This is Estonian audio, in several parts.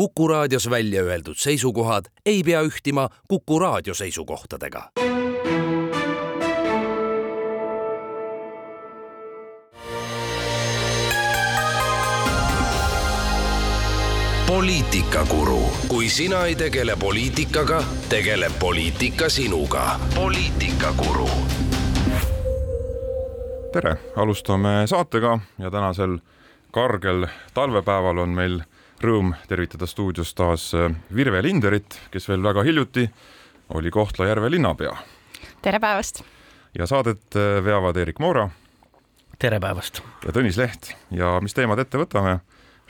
Kuku raadios välja öeldud seisukohad ei pea ühtima Kuku raadio seisukohtadega. poliitikakuru, kui sina ei tegele poliitikaga, tegeleb poliitika sinuga. poliitikakuru tere, alustame saatega ja tänasel kargel talvepäeval on meil rõõm tervitada stuudios taas äh, Virve Linderit, kes veel väga hiljuti oli Kohtla-Järve linnapea. tere päevast! ja saadet äh, veavad Erik Moora. tere päevast! ja Tõnis Leht ja mis teemad ette võtame,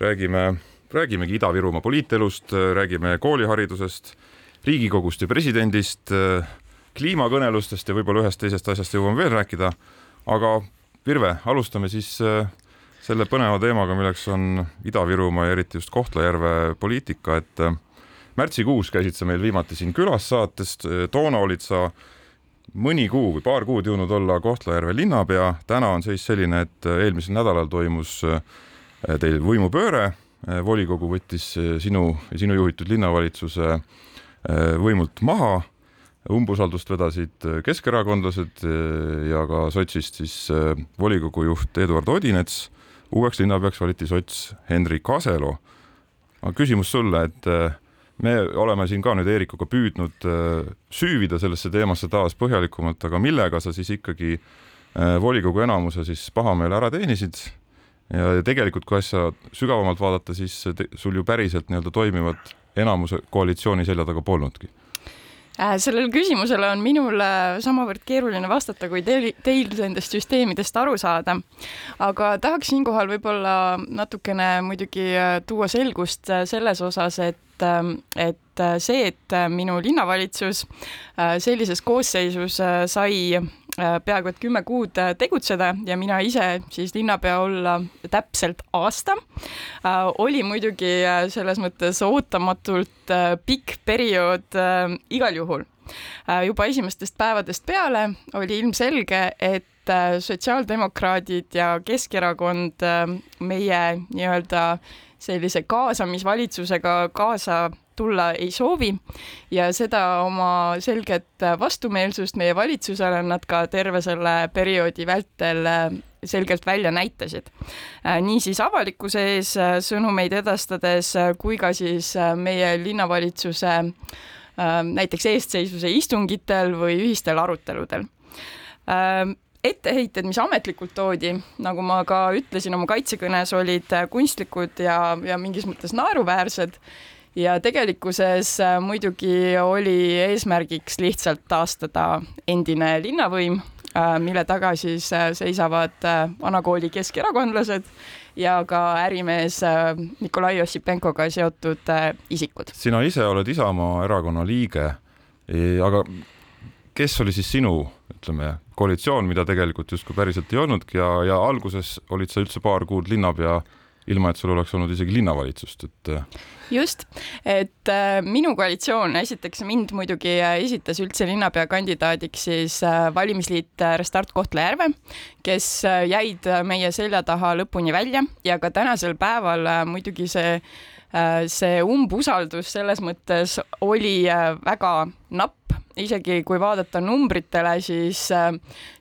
räägime, räägimegi Ida-Virumaa poliitelust, äh, räägime kooliharidusest, Riigikogust ja presidendist, kliimakõnelustest ja võib-olla ühest teisest asjast jõuame veel rääkida. aga Virve, alustame siis selle põneva teemaga, milleks on Ida-Virumaa ja eriti just Kohtla-Järve poliitika, et äh, märtsikuus käisid sa meil viimati siin külas saates, toona olid sa mõni kuu või paar kuud jõudnud olla Kohtla-Järve linnapea, täna on seis selline, et äh, eelmisel nädalal toimus äh, teil võimupööre, volikogu võttis sinu sinu juhitud linnavalitsuse võimult maha, umbusaldust vedasid keskerakondlased ja ka sotsist siis volikogu juht Eduard Odinets uueks linnapeaks valiti sots Hendrik Aselo. aga küsimus sulle, et äh, me oleme siin ka nüüd Eerikuga püüdnud äh, süüvida sellesse teemasse taas põhjalikumalt, aga millega sa siis ikkagi äh, volikogu enamuse siis pahameele ära teenisid? ja tegelikult, kui asja sügavamalt vaadata, siis sul ju päriselt nii-öelda toimivat enamuse koalitsiooni selja taga polnudki sellele küsimusele on minul äh, samavõrd keeruline vastata, kui teil, teil nendest süsteemidest aru saada. aga tahaks siinkohal võib-olla natukene muidugi äh, tuua selgust selles osas, et et see, et minu linnavalitsus sellises koosseisus sai peaaegu et kümme kuud tegutseda ja mina ise siis linnapea olla täpselt aasta, oli muidugi selles mõttes ootamatult pikk periood igal juhul. juba esimestest päevadest peale oli ilmselge, et sotsiaaldemokraadid ja Keskerakond meie nii-öelda sellise kaasamisvalitsusega kaasa tulla ei soovi ja seda oma selget vastumeelsust meie valitsusele nad ka terve selle perioodi vältel selgelt välja näitasid. niisiis avalikkuse ees sõnumeid edastades kui ka siis meie linnavalitsuse näiteks eestseisvuse istungitel või ühistel aruteludel etteheited, mis ametlikult toodi, nagu ma ka ütlesin oma kaitsekõnes, olid kunstlikud ja, ja mingis mõttes naeruväärsed ja tegelikkuses äh, muidugi oli eesmärgiks lihtsalt taastada endine linnavõim, äh, mille taga siis äh, seisavad vanakooli keskerakondlased ja ka ärimees Nikolai Ossipenkoga seotud isikud. sina ise oled Isamaa erakonna liige, aga kes oli siis sinu, ütleme, koalitsioon, mida tegelikult justkui päriselt ei olnudki ja, ja alguses olid sa üldse paar kuud linnapea, ilma et sul oleks olnud isegi linnavalitsust, et just, et äh, minu koalitsioon, esiteks mind muidugi äh, esitas üldse linnapea kandidaadiks siis äh, valimisliit Restart Kohtla-Järve, kes jäid meie selja taha lõpuni välja ja ka tänasel päeval muidugi see see umbusaldus selles mõttes oli väga napp, isegi kui vaadata numbritele, siis,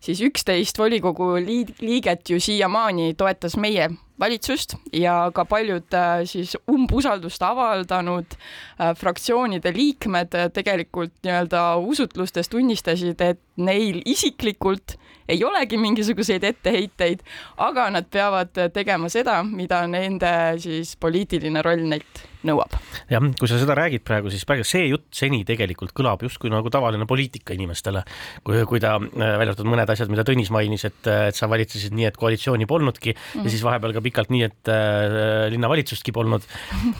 siis üksteist volikogu liiget ju siiamaani toetas meie valitsust ja ka paljud äh, siis umbusaldust avaldanud äh, fraktsioonide liikmed äh, tegelikult nii-öelda usutlustes tunnistasid, et neil isiklikult ei olegi mingisuguseid etteheiteid, aga nad peavad tegema seda, mida nende siis poliitiline roll neilt nõuab. jah, kui sa seda räägid praegu, siis praegu see jutt seni tegelikult kõlab justkui nagu tavaline poliitika inimestele. kui, kui ta, välja arvatud mõned asjad, mida Tõnis mainis, et, et sa valitsesid nii, et koalitsiooni polnudki mm ja siis vahepeal ka pikalt nii, et äh, linnavalitsustki polnud.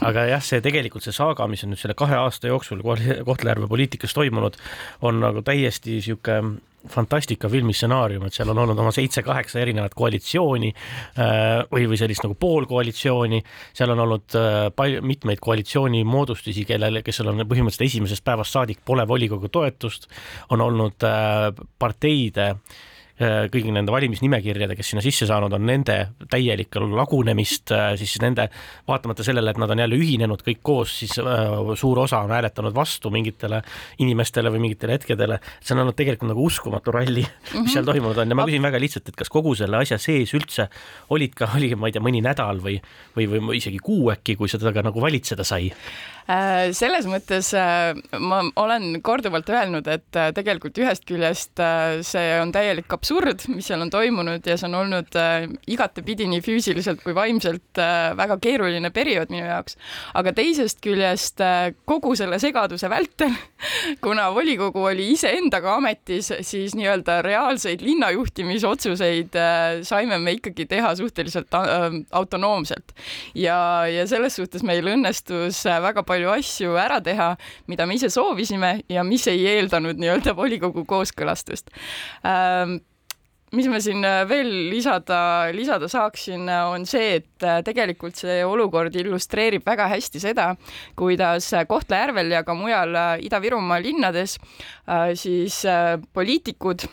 aga jah, see tegelikult see saaga, mis on nüüd selle kahe aasta jooksul Kohtla-Järve poliitikas toimunud, on nagu täiesti sihuke fantastikafilmi stsenaarium, et seal on olnud oma seitse-kaheksa erinevat koalitsiooni äh, või, või sellist nagu poolkoalitsiooni, seal on olnud äh, palju, mitmeid koalitsiooni moodustusi, kellel, kes on põhimõtteliselt esimesest päevast saadik pole volikogu toetust, on olnud äh, parteide kõigi nende valimisnimekirjade, kes sinna sisse saanud on, nende täielikku lagunemist, siis nende, vaatamata sellele, et nad on jälle ühinenud kõik koos, siis suur osa on hääletanud vastu mingitele inimestele või mingitele hetkedele. see on olnud tegelikult nagu uskumatu ralli mm, -hmm. mis seal toimunud on ja ma küsin väga lihtsalt, et kas kogu selle asja sees üldse olid ka, oli, ma ei tea, mõni nädal või, või, või isegi kuu äkki, kui seda ka nagu valitseda sai? Äh, selles mõttes äh, ma olen korduvalt öelnud, et äh, tegelikult ühest küljest see on täielik absurd, mis seal on toimunud ja see on olnud igatepidi nii füüsiliselt kui vaimselt väga keeruline periood minu jaoks. aga teisest küljest kogu selle segaduse vältel, kuna volikogu oli iseendaga ametis, siis nii-öelda reaalseid linnajuhtimisotsuseid saime me ikkagi teha suhteliselt autonoomselt ja, ja selles suhtes meil õnnestus väga palju palju asju ära teha, mida me ise soovisime ja mis ei eeldanud nii-öelda volikogu kooskõlastust. Ähm, mis ma siin äh, veel lisada, lisada saaksin, äh, on see, et äh, tegelikult see olukord illustreerib väga hästi seda, kuidas Kohtla-Järvel ja ka mujal Ida-Virumaa linnades siis poliitikud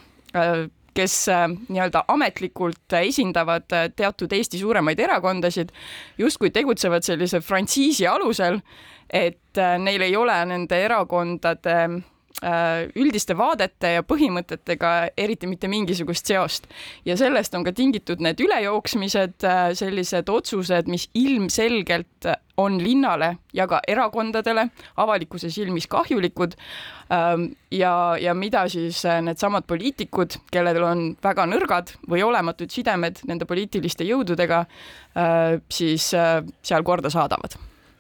kes nii-öelda ametlikult esindavad teatud Eesti suuremaid erakondasid, justkui tegutsevad sellise frantsiisi alusel et äh, neil ei ole nende erakondade äh, üldiste vaadete ja põhimõtetega eriti mitte mingisugust seost. ja sellest on ka tingitud need ülejooksmised, äh, sellised otsused, mis ilmselgelt on linnale ja ka erakondadele avalikkuse silmis kahjulikud. Ähm, ja, ja mida siis needsamad poliitikud, kellel on väga nõrgad või olematud sidemed nende poliitiliste jõududega, siis seal korda saadavad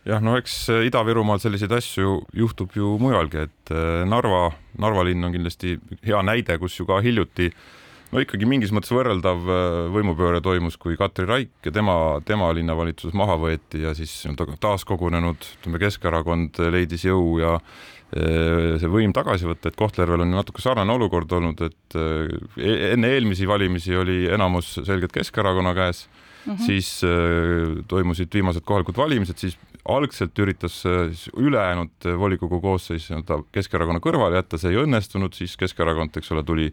jah, no eks äh, Ida-Virumaal selliseid asju juhtub ju mujalgi, et äh, Narva, Narva linn on kindlasti hea näide, kus ju ka hiljuti no ikkagi mingis mõttes võrreldav äh, võimupööre toimus, kui Katri Raik ja tema, tema linnavalitsus maha võeti ja siis taaskogunenud, ütleme, Keskerakond leidis jõu ja see võim tagasi võtta, et Kohtla-Järvel on natuke sarnane olukord olnud, et e-, enne eelmisi valimisi oli enamus selgelt Keskerakonna käes mm, -hmm. siis toimusid viimased kohalikud valimised, siis algselt üritas äh, siis ülejäänud volikogu koosseis nii-öelda Keskerakonna kõrvale jätta, see ei õnnestunud, siis Keskerakond, eks ole, tuli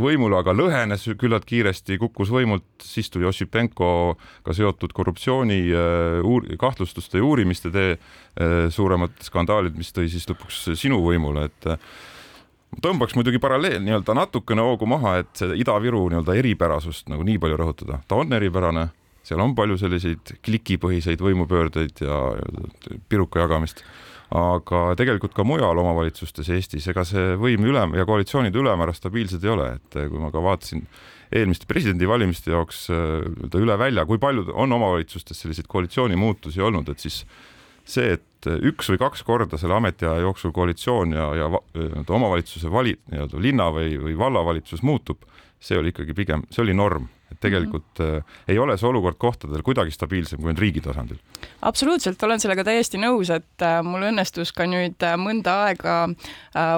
võimule, aga lõhenes küllalt kiiresti, kukkus võimult, siis tuli Ossipenkoga seotud korruptsiooni äh, uur, kahtlustuste ja uurimiste tee äh, suuremad skandaalid, mis tõi siis lõpuks sinu võimule, et tõmbaks muidugi paralleel nii-öelda natukene hoogu maha, et Ida-Viru nii-öelda eripärasust nagu nii palju rõhutada, ta on eripärane seal on palju selliseid klikipõhiseid võimupöördeid ja piruka jagamist, aga tegelikult ka mujal omavalitsustes Eestis, ega see võim üle ja koalitsioonid ülemäära stabiilsed ei ole, et kui ma ka vaatasin eelmiste presidendivalimiste jaoks nii-öelda üle välja, kui palju on omavalitsustes selliseid koalitsiooni muutusi olnud, et siis see, et üks või kaks korda selle ametiaja jooksul koalitsioon ja, ja omavalitsuse vali, nii-öelda linna või, või vallavalitsus muutub, see oli ikkagi pigem, see oli norm et tegelikult mm -hmm. ei ole see olukord kohtadel kuidagi stabiilsem, kui on riigi tasandil. absoluutselt, olen sellega täiesti nõus, et äh, mul õnnestus ka nüüd äh, mõnda aega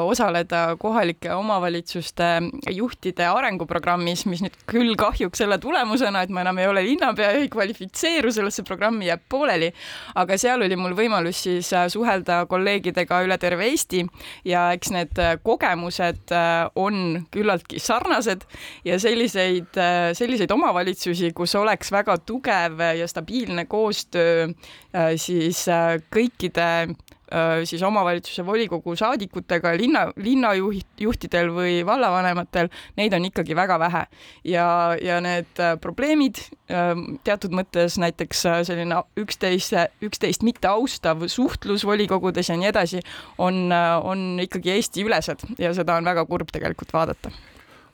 osaleda kohalike omavalitsuste juhtide arenguprogrammis, mis nüüd küll kahjuks selle tulemusena, et ma enam ei ole linnapea, ei kvalifitseeru sellesse programmi, jääb pooleli, aga seal oli mul võimalus siis suhelda kolleegidega üle terve Eesti ja eks need kogemused on küllaltki sarnased ja selliseid, selliseid selliseid omavalitsusi, kus oleks väga tugev ja stabiilne koostöö äh, siis äh, kõikide äh, siis omavalitsuse volikogu saadikutega, linna, linnajuht, juhtidel või vallavanematel, neid on ikkagi väga vähe. ja, ja need probleemid teatud mõttes näiteks selline üksteist, üksteist mitte austav suhtlus volikogudes ja nii edasi, on, on ikkagi Eesti-ülesed ja seda on väga kurb tegelikult vaadata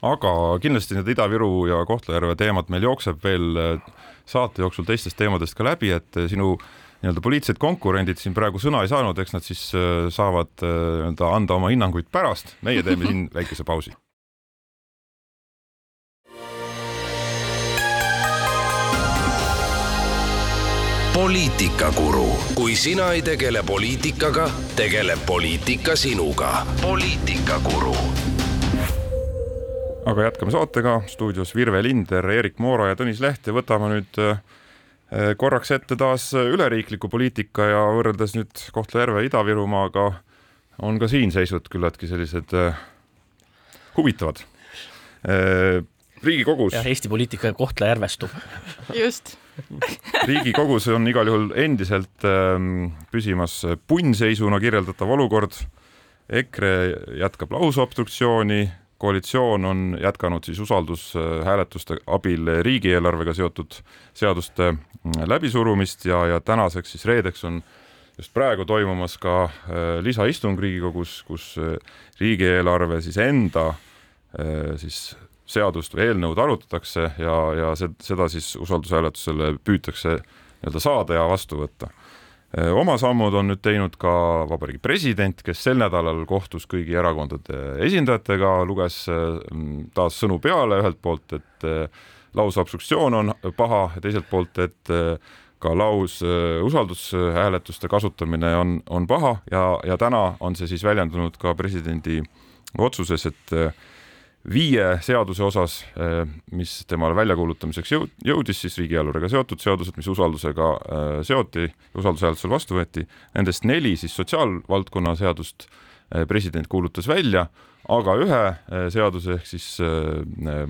aga kindlasti need Ida-Viru ja Kohtla-Järve teemad meil jookseb veel äh, saate jooksul teistest teemadest ka läbi, et äh, sinu nii-öelda poliitilised konkurendid siin praegu sõna ei saanud, eks nad siis äh, saavad nii-öelda anda oma hinnanguid pärast. meie teeme siin väikese pausi. poliitikakuru, kui sina ei tegele poliitikaga, tegeleb poliitika sinuga. poliitikakuru aga jätkame saatega, stuudios Virve Linder, Erik Moora ja Tõnis Leht ja võtame nüüd äh, korraks ette taas üleriikliku poliitika ja võrreldes nüüd Kohtla-Järve Ida-Virumaaga on ka siin seisud küllaltki sellised äh, huvitavad. Äh, riigikogus. jah, Eesti poliitika Kohtla-Järvestub. just riigikogus on igal juhul endiselt ähm, püsimas punnseisuna kirjeldatav olukord. EKRE jätkab lausobstruktsiooni, koalitsioon on jätkanud siis usaldushääletuste abil riigieelarvega seotud seaduste mm, läbisurumist ja, ja tänaseks siis reedeks on just praegu toimumas ka äh, lisaistung Riigikogus, kus äh, riigieelarve siis enda äh, siis seadust või eelnõud arutatakse ja, ja seda siis usaldushääletusele püütakse nii-öelda saada ja vastu võtta. Oma sammud on nüüd teinud ka Vabariigi President, kes sel nädalal kohtus kõigi erakondade esindajatega, luges taas sõnu peale ühelt poolt, et lausobstruktsioon on paha ja teiselt poolt, et ka laus usaldushääletuste kasutamine on, on paha ja, ja täna on see siis väljendunud ka presidendi otsuses, et viie seaduse osas, eh, mis temale väljakuulutamiseks jõud, jõudis siis riigieelarvega seotud seadused, mis usaldusega eh, seoti, usaldushääletusel vastu võeti, nendest neli siis sotsiaalvaldkonna seadust eh, president kuulutas välja, aga ühe seaduse ehk siis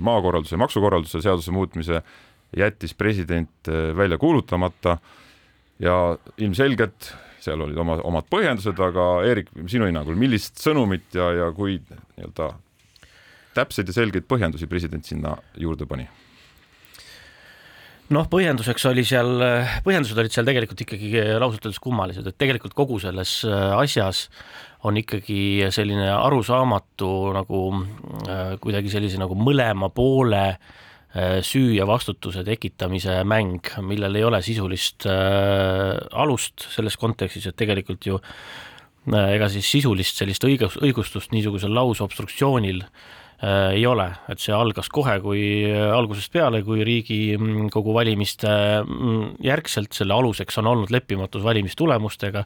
maakorralduse, maksukorralduse seaduse muutmise jättis president välja kuulutamata ja ilmselgelt seal olid oma, omad põhjendused, aga Eerik, sinu hinnangul, millist sõnumit ja, ja kui nii-öelda täpseid ja selgeid põhjendusi president sinna juurde pani? noh, põhjenduseks oli seal, põhjendused olid seal tegelikult ikkagi ausalt öeldes kummalised, et tegelikult kogu selles äh, asjas on ikkagi selline arusaamatu nagu äh, kuidagi sellise nagu mõlema poole süü ja vastutuse tekitamise mäng, millel ei ole sisulist alust selles kontekstis, et tegelikult ju ega siis sisulist sellist õigus, õigustust niisugusel lausobstruktsioonil Äh, ei ole, et see algas kohe, kui äh, algusest peale, kui Riigikogu valimiste mm, järgselt selle aluseks on olnud leppimatus valimistulemustega,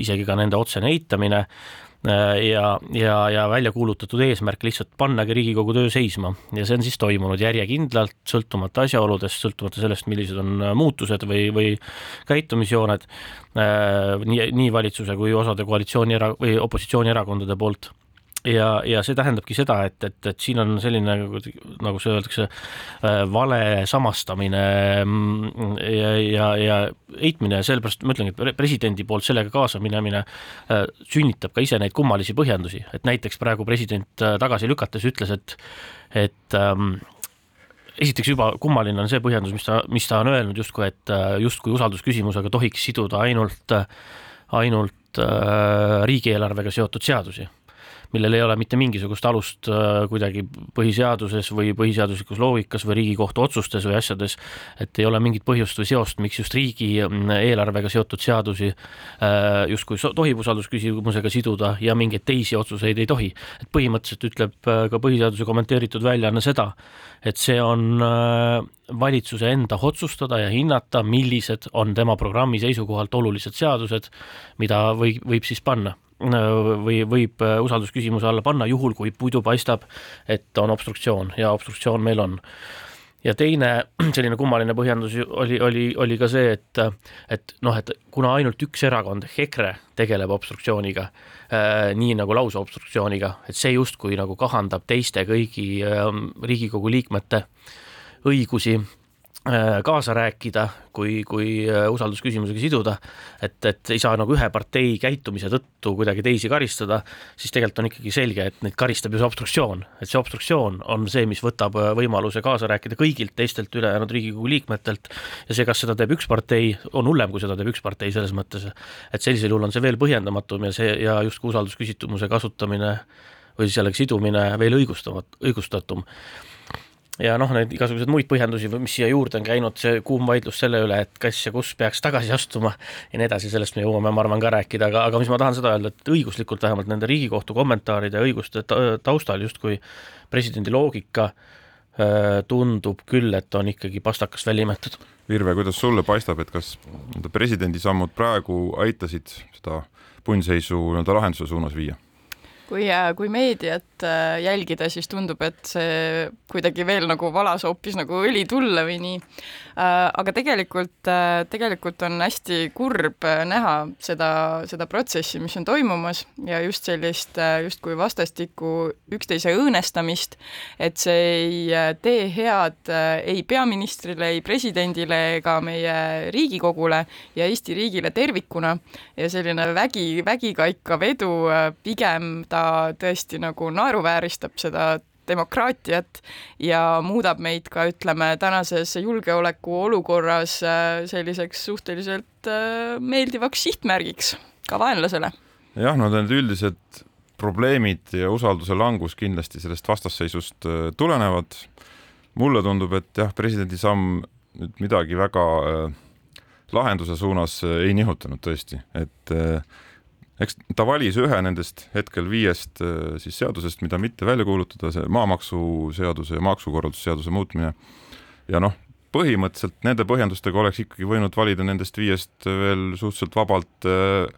isegi ka nende otsene eitamine äh, ja, ja, ja välja kuulutatud eesmärk lihtsalt pannagi Riigikogu töö seisma. Ja see on siis toimunud järjekindlalt, sõltumata asjaoludest, sõltumata sellest, millised on muutused või, või käitumisjooned nii, nii valitsuse kui osade koalitsiooni era- või opositsioonierakondade poolt ja, ja see tähendabki seda, et, et, et siin on selline, nagu see öeldakse, äh, vale samastamine mm, ja, ja, ja eitmine ja sellepärast ma ütlengi, et presidendi poolt sellega kaasa minemine äh, sünnitab ka ise neid kummalisi põhjendusi, et näiteks praegu president äh, tagasi lükates ütles, et, et ähm, esiteks juba kummaline on see põhjendus, mis ta, mis ta on öelnud justkui, et justkui usaldusküsimusega tohiks siduda ainult, ainult äh, riigieelarvega seotud seadusi millel ei ole mitte mingisugust alust äh, kuidagi põhiseaduses või põhiseaduslikus loogikas või Riigikohtu otsustes või asjades, et ei ole mingit põhjust või seost, miks just riigieelarvega mm, seotud seadusi äh, justkui tohib usaldusküsimusega siduda ja mingeid teisi otsuseid ei tohi. et põhimõtteliselt ütleb äh, ka põhiseaduse kommenteeritud väljaanne seda, et see on valitsuse enda otsustada ja hinnata, millised on tema programmi seisukohalt olulised seadused, mida või võib siis panna või võib äh, usaldusküsimuse alla panna, juhul kui puidu paistab, et on obstruktsioon ja obstruktsioon meil on. ja teine selline kummaline põhjendus oli, oli, oli ka see, et, et noh, et kuna ainult üks erakond ehk EKRE tegeleb obstruktsiooniga äh,, nii nagu lausobstruktsiooniga, et see justkui nagu kahandab teiste kõigi äh, Riigikogu liikmete õigusi Äh, kaasa rääkida, kui, kui äh, usaldusküsimusega siduda, et, et ei saa nagu ühe partei käitumise tõttu kuidagi teisi karistada, siis tegelikult on ikkagi selge, et neid karistab ju see obstruktsioon, et see obstruktsioon on see, mis võtab äh, võimaluse kaasa rääkida kõigilt teistelt ülejäänud Riigikogu liikmetelt. Ja see, kas seda teeb üks partei, on hullem, kui seda teeb üks partei selles mõttes, et sellisel juhul on see veel põhjendamatum ja see ja justkui usaldusküsitluse kasutamine või jällegi sidumine veel õigustamat-, õigustatum ja noh, neid igasuguseid muid põhjendusi, mis siia juurde on käinud, see kuum vaidlus selle üle, et kas ja kus peaks tagasi astuma ja nii edasi, sellest me jõuame, ma arvan, ka rääkida, aga, aga mis ma tahan seda öelda, et õiguslikult vähemalt nende Riigikohtu kommentaaride õiguste taustal justkui presidendi loogika tundub küll, et on ikkagi pastakast välja imetatud. Virve, kuidas sulle paistab, et kas presidendi sammud praegu aitasid seda punnseisu nii-öelda lahenduse suunas viia? Kui, kui meediat äh, jälgida, siis tundub, et see kuidagi veel nagu valas hoopis nagu õli tulle või nii. Äh, aga tegelikult, äh, tegelikult on hästi kurb näha seda, seda protsessi, mis on toimumas ja just sellist justkui vastastikku üksteise õõnestamist, et see ei tee head ei peaministrile, ei presidendile ega meie Riigikogule ja Eesti riigile tervikuna ja selline vägi, vägikaikav edu pigem ta ta tõesti nagu naeruvääristab seda demokraatiat ja muudab meid ka ütleme tänases julgeolekuolukorras äh, selliseks suhteliselt äh, meeldivaks sihtmärgiks ka vaenlasele. jah, no need üldised probleemid ja usalduse langus kindlasti sellest vastasseisust äh, tulenevad. mulle tundub, et jah, presidendi samm nüüd midagi väga lahenduse suunas ei nihutanud tõesti, et eks ta valis ühe nendest hetkel viiest äh, siis seadusest, mida mitte välja kuulutada, see maamaksuseaduse ja maksukorraldusseaduse muutmine. ja noh, põhimõtteliselt nende põhjendustega oleks ikkagi võinud valida nendest viiest veel suhteliselt vabalt äh,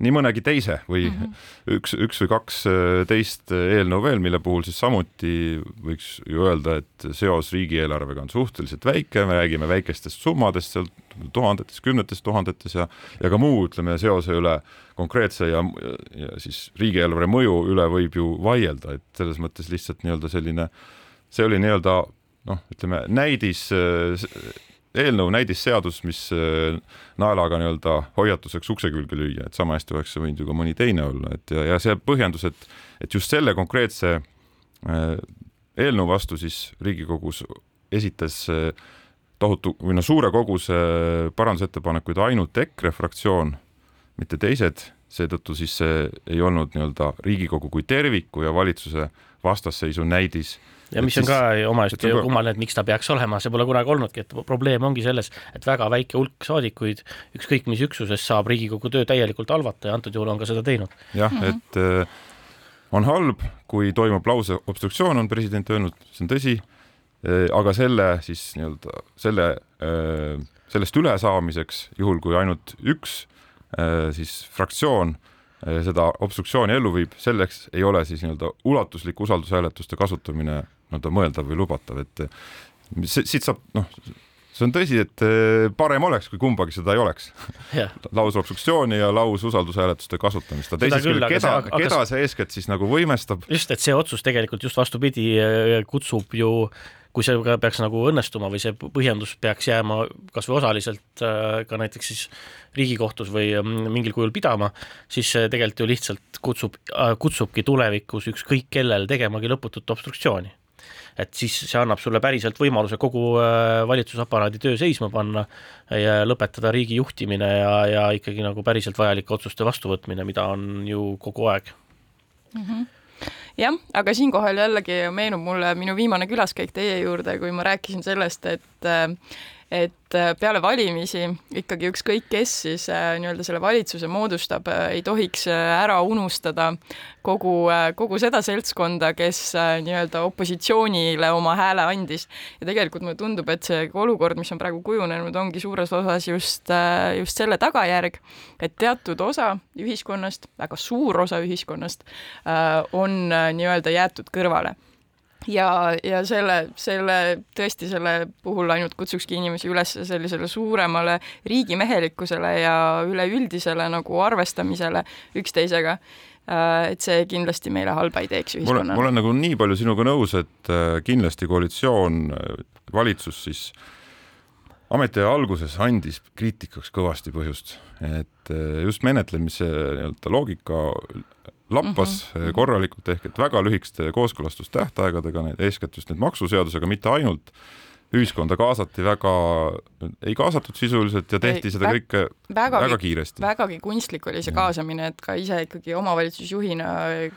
nii mõnegi teise või mm -hmm. üks, üks või kaks äh, teist eelnõu veel, mille puhul siis samuti võiks ju öelda, et seos riigieelarvega on suhteliselt väike, me räägime väikestest summadest seal tuhandetes, kümnetes tuhandetes ja ja ka muu, ütleme, seose üle konkreetse ja, ja siis riigieelarve mõju üle võib ju vaielda, et selles mõttes lihtsalt nii-öelda selline, see oli nii-öelda noh, ütleme näidis eelnõu näidisseadus, mis äh, naelaga nii-öelda hoiatuseks ukse külge lüüa, et sama hästi oleks võinud ju ka mõni teine olla, et ja, ja see põhjendus, et, et just selle konkreetse äh, eelnõu vastu siis Riigikogus esitas äh, tohutu või no suure koguse parandusettepanekuid ainult EKRE fraktsioon, mitte teised, seetõttu siis see ei olnud nii-öelda Riigikogu kui terviku ja valitsuse vastasseisu näidis ja mis on ka omaette kummaline, et miks ta peaks olema, see pole kunagi olnudki, et probleem ongi selles, et väga väike hulk saadikuid, ükskõik mis üksuses, saab Riigikogu töö täielikult halvata ja antud juhul on ka seda teinud. jah mm, -hmm. et äh, on halb, kui toimub lause obstruktsioon, on president öelnud, see on tõsi aga selle siis nii-öelda selle äh,, sellest ülesaamiseks, juhul kui ainult üks äh, siis fraktsioon äh, Äh, seda obstruktsiooni ellu viib, selleks ei ole siis nii-öelda ulatuslik usaldushääletuste kasutamine nii-öelda mõeldav või lubatav, et siit saab noh, see on tõsi, et äh, parem oleks, kui kumbagi seda ei oleks. Yeah.. lausobstruktsiooni ja laususaldushääletuste kasutamist, aga teisest küljest, keda, keda see, eeskätt siis nagu võimestab? just, et see otsus tegelikult just vastupidi äh, kutsub ju kui see peaks nagu õnnestuma või see põhjendus peaks jääma kas või osaliselt ka näiteks siis Riigikohtus või mm, mingil kujul pidama, siis see tegelikult ju lihtsalt kutsub, äh, kutsubki tulevikus ükskõik kellel tegemagi lõputut obstruktsiooni et siis see annab sulle päriselt võimaluse kogu äh, valitsusaparaadi töö seisma panna ja lõpetada riigi juhtimine ja, ja ikkagi nagu päriselt vajalike otsuste vastuvõtmine, mida on ju kogu aeg mm. -hmm jah, aga siinkohal jällegi meenub mulle minu viimane külaskäik teie juurde, kui ma rääkisin sellest, et äh, et äh, peale valimisi ikkagi ükskõik, kes siis äh, nii-öelda selle valitsuse moodustab, äh, ei tohiks ära unustada kogu, kogu seda seltskonda, kes nii-öelda opositsioonile oma hääle andis. ja tegelikult mulle tundub, et see olukord, mis on praegu kujunenud, ongi suures osas just, just selle tagajärg, et teatud osa ühiskonnast, väga suur osa ühiskonnast on nii-öelda jäetud kõrvale ja, ja selle, selle, tõesti selle puhul ainult kutsukski inimesi üles sellisele suuremale riigimehelikkusele ja üleüldisele nagu arvestamisele üksteisega. Äh, et see kindlasti meile halba ei teeks ühiskonnale. ma olen nagu nii palju sinuga nõus, et äh, kindlasti koalitsioon, äh, valitsus siis ametiaja alguses andis kriitikaks kõvasti põhjust, et just menetlemise nii-öelda loogika lappas mm -hmm. korralikult ehk et väga lühikeste kooskõlastustähtaegadega, eeskätt just need maksuseadusega, mitte ainult ühiskonda kaasati väga, ei kaasatud sisuliselt ja tehti ei, seda kõike vägagi, väga kiiresti. vägagi kunstlik oli see kaasamine, et ka ise ikkagi omavalitsusjuhina,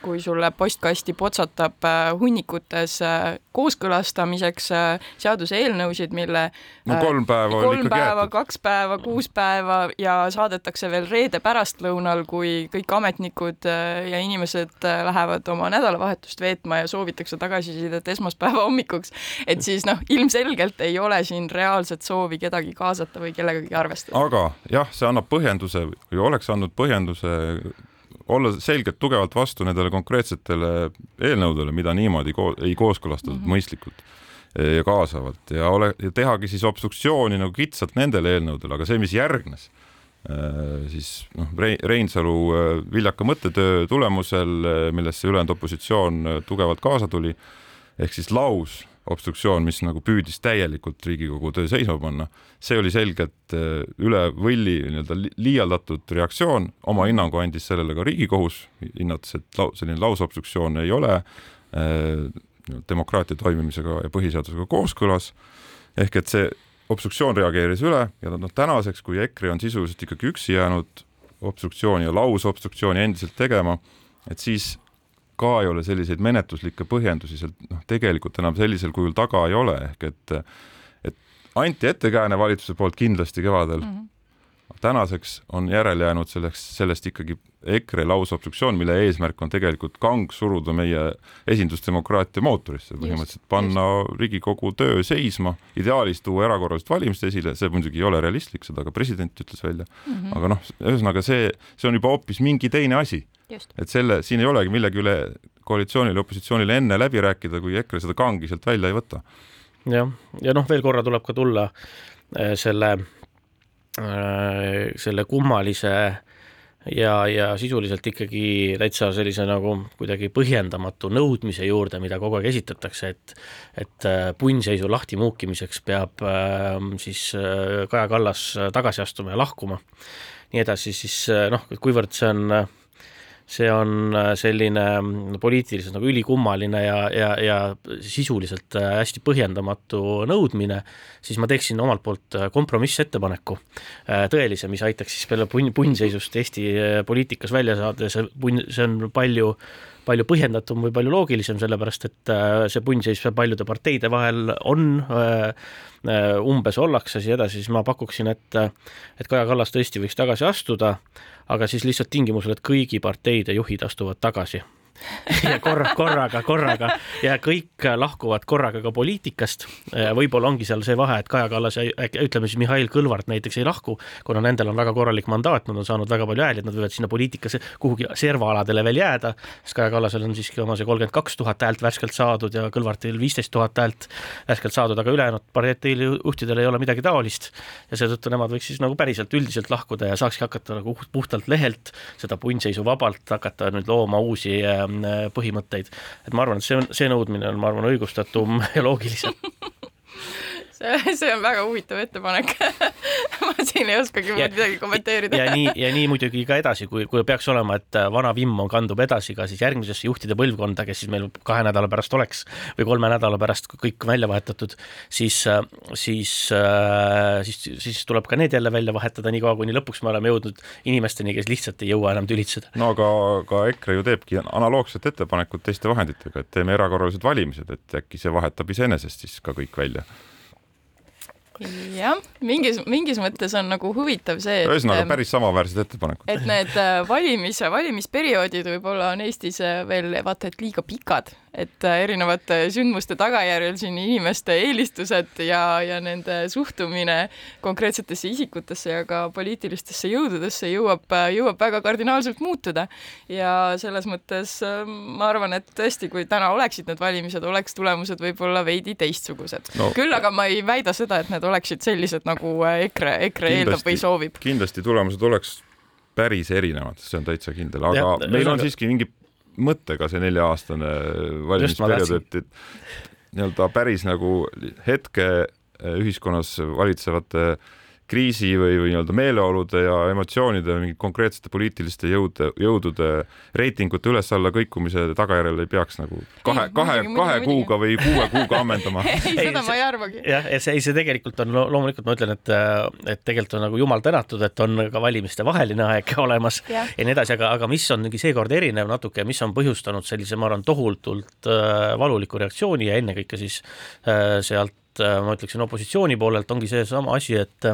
kui sulle postkasti potsatab äh, hunnikutes äh, kooskõlastamiseks äh, seaduseelnõusid, mille no kolm päeva kolm päeva, kaks päeva, kuus päeva ja saadetakse veel reede pärastlõunal, kui kõik ametnikud ja inimesed lähevad oma nädalavahetust veetma ja soovitakse tagasisidet esmaspäeva hommikuks, et siis noh, ilmselgelt ei ole siin reaalset soovi kedagi kaasata või kellegagi arvestada. aga jah, see annab põhjenduse või oleks andnud põhjenduse olla selgelt tugevalt vastu nendele konkreetsetele eelnõudele, mida niimoodi ko ei kooskõlastatud mm -hmm. mõistlikult ja kaasavalt ja ole ja tehagi siis obstruktsiooni nagu kitsalt nendele eelnõudele, aga see, mis järgnes Äh, siis noh, Reinsalu äh, viljaka mõttetöö tulemusel, millesse ülejäänud opositsioon tugevalt kaasa tuli, ehk siis laus obstruktsioon, mis nagu püüdis täielikult Riigikogu töö seisma panna, see oli selgelt üle võlli nii-öelda liialdatud reaktsioon, oma hinnangu andis sellele ka Riigikohus, hinnates, et selline lausobstruktsioon ei ole demokraatia toimimisega ja põhiseadusega kooskõlas, ehk et see obstruktsioon reageeris üle ja noh, tänaseks, kui EKRE on sisuliselt ikkagi üksi jäänud obstruktsiooni ja lausobstruktsiooni endiselt tegema, et siis ka ei ole selliseid menetluslikke põhjendusi seal noh, tegelikult enam sellisel kujul taga ei ole, ehk et et anti ettekääne valitsuse poolt kindlasti kevadel mm, -hmm tänaseks on järele jäänud selleks, sellest ikkagi EKRE lausobstruktsioon, mille eesmärk on tegelikult kang suruda meie esindusdemokraatia mootorisse, põhimõtteliselt panna just. Riigikogu töö seisma, ideaalis tuua erakorralised valimised esile, see muidugi ei ole realistlik, seda ka president ütles välja mm, -hmm. aga noh, ühesõnaga see, see on juba hoopis mingi teine asi. Et selle, siin ei olegi millegi üle koalitsioonile, opositsioonile enne läbi rääkida, kui EKRE seda kangi sealt välja ei võta. jah, ja noh, veel korra tuleb ka tulla äh, selle Äh, selle kummalise ja, ja sisuliselt ikkagi täitsa sellise nagu kuidagi põhjendamatu nõudmise juurde, mida kogu aeg esitatakse, et et äh, punnseisu lahtimuukimiseks peab äh, siis Kaja Kallas tagasi astuma ja lahkuma. nii edasi, siis noh, kuivõrd see on see on äh, selline mm, poliitiliselt nagu ülikummaline ja, ja, ja sisuliselt äh, hästi põhjendamatu nõudmine, siis ma teeksin omalt poolt äh, kompromissettepaneku, tõelise, mis aitaks siis peale punn, punnseisust Eesti poliitikas välja saada ja see punn, see on palju palju põhjendatum või palju loogilisem, sellepärast et see punnseis paljude parteide vahel on umbes ollakse, siis edasi, siis ma pakuksin, et et Kaja Kallas tõesti võiks tagasi astuda aga siis lihtsalt tingimusel, et kõigi parteide juhid astuvad tagasi ja korra, korraga, korraga. Ja kõik lahkuvad korraga ka poliitikast. võib-olla ongi seal see vahe, et Kaja Kallas ja ütleme siis Mihhail Kõlvart näiteks ei lahku, kuna nendel on väga korralik mandaat, nad on saanud väga palju hääli, et nad võivad sinna poliitikasse kuhugi servaaladele veel jääda, sest Kaja Kallasel on siiski oma see kolmkümmend kaks tuhat häält värskelt saadud ja Kõlvartil viisteist tuhat häält värskelt saadud, aga ülejäänud parteide juhtidel ei ole midagi taolist. Ja seetõttu nemad võiks siis nagu päriselt üldiselt lahkuda ja saakski hakata nagu puhtalt lehelt seda punnseisu vabalt hakata nüüd looma uusi Äh, põhimõtteid. et ma arvan, et see on, see nõudmine on, ma arvan, õigustatum ja loogilisem see, see on väga huvitav ettepanek. Ma siin ei oskagi ja, midagi kommenteerida. ja nii, ja nii muidugi ka edasi, kui, kui peaks olema, et äh, vana vimm on, kandub edasi ka siis järgmisesse juhtide põlvkonda, kes siis meil kahe nädala pärast oleks või kolme nädala pärast kõik välja vahetatud, siis, äh, siis, äh, siis, siis tuleb ka need jälle välja vahetada, niikaua kuni lõpuks me oleme jõudnud inimesteni, kes lihtsalt ei jõua enam tülitseda. no aga ka EKRE ju teebki analoogset ettepanekut teiste vahenditega, et teeme erakorralised valimised, et äkki see vahetab iseenesest siis ka kõik välja jah, mingis, mingis mõttes on nagu huvitav see, et ühesõnaga päris samaväärsed ettepanekud. et need äh, valimis, valimisperioodid võib-olla on Eestis äh, veel vaata et liiga pikad et äh, erinevate sündmuste tagajärjel siin inimeste eelistused ja, ja nende suhtumine konkreetsetesse isikutesse ja ka poliitilistesse jõududesse jõuab, äh, jõuab väga kardinaalselt muutuda. ja selles mõttes äh, ma arvan, et tõesti, kui täna oleksid need valimised, oleks tulemused võib-olla veidi teistsugused no,. küll aga ma ei väida seda, et need oleksid sellised, nagu EKRE, EKRE eeldab või soovib. kindlasti tulemused oleks päris erinevad, see on täitsa kindel, aga ja, meil on siiski mingi mõttega see nelja-aastane valimisperiood, et, et nii-öelda päris nagu hetke ühiskonnas valitsevate äh, kriisi või, või nii-öelda meeleolude ja emotsioonide mingite konkreetsete poliitiliste jõude, jõudude reitingute üles-alla kõikumise tagajärjel ei peaks nagu kahe, kahe, kahe kuuga või kuue kuuga ammendama. Ei, seda ma ei arvagi. jah, ja see, see tegelikult on loomulikult ma ütlen, et, et tegelikult on nagu jumal tänatud, et on ka valimiste vaheline aeg olemas ja, ja nii edasi, aga, aga mis on seekord erinev natuke, mis on põhjustanud sellise, ma arvan, tohutult äh, valuliku reaktsiooni ja ennekõike siis äh, sealt ma ütleksin opositsiooni poolelt ongi seesama asi, et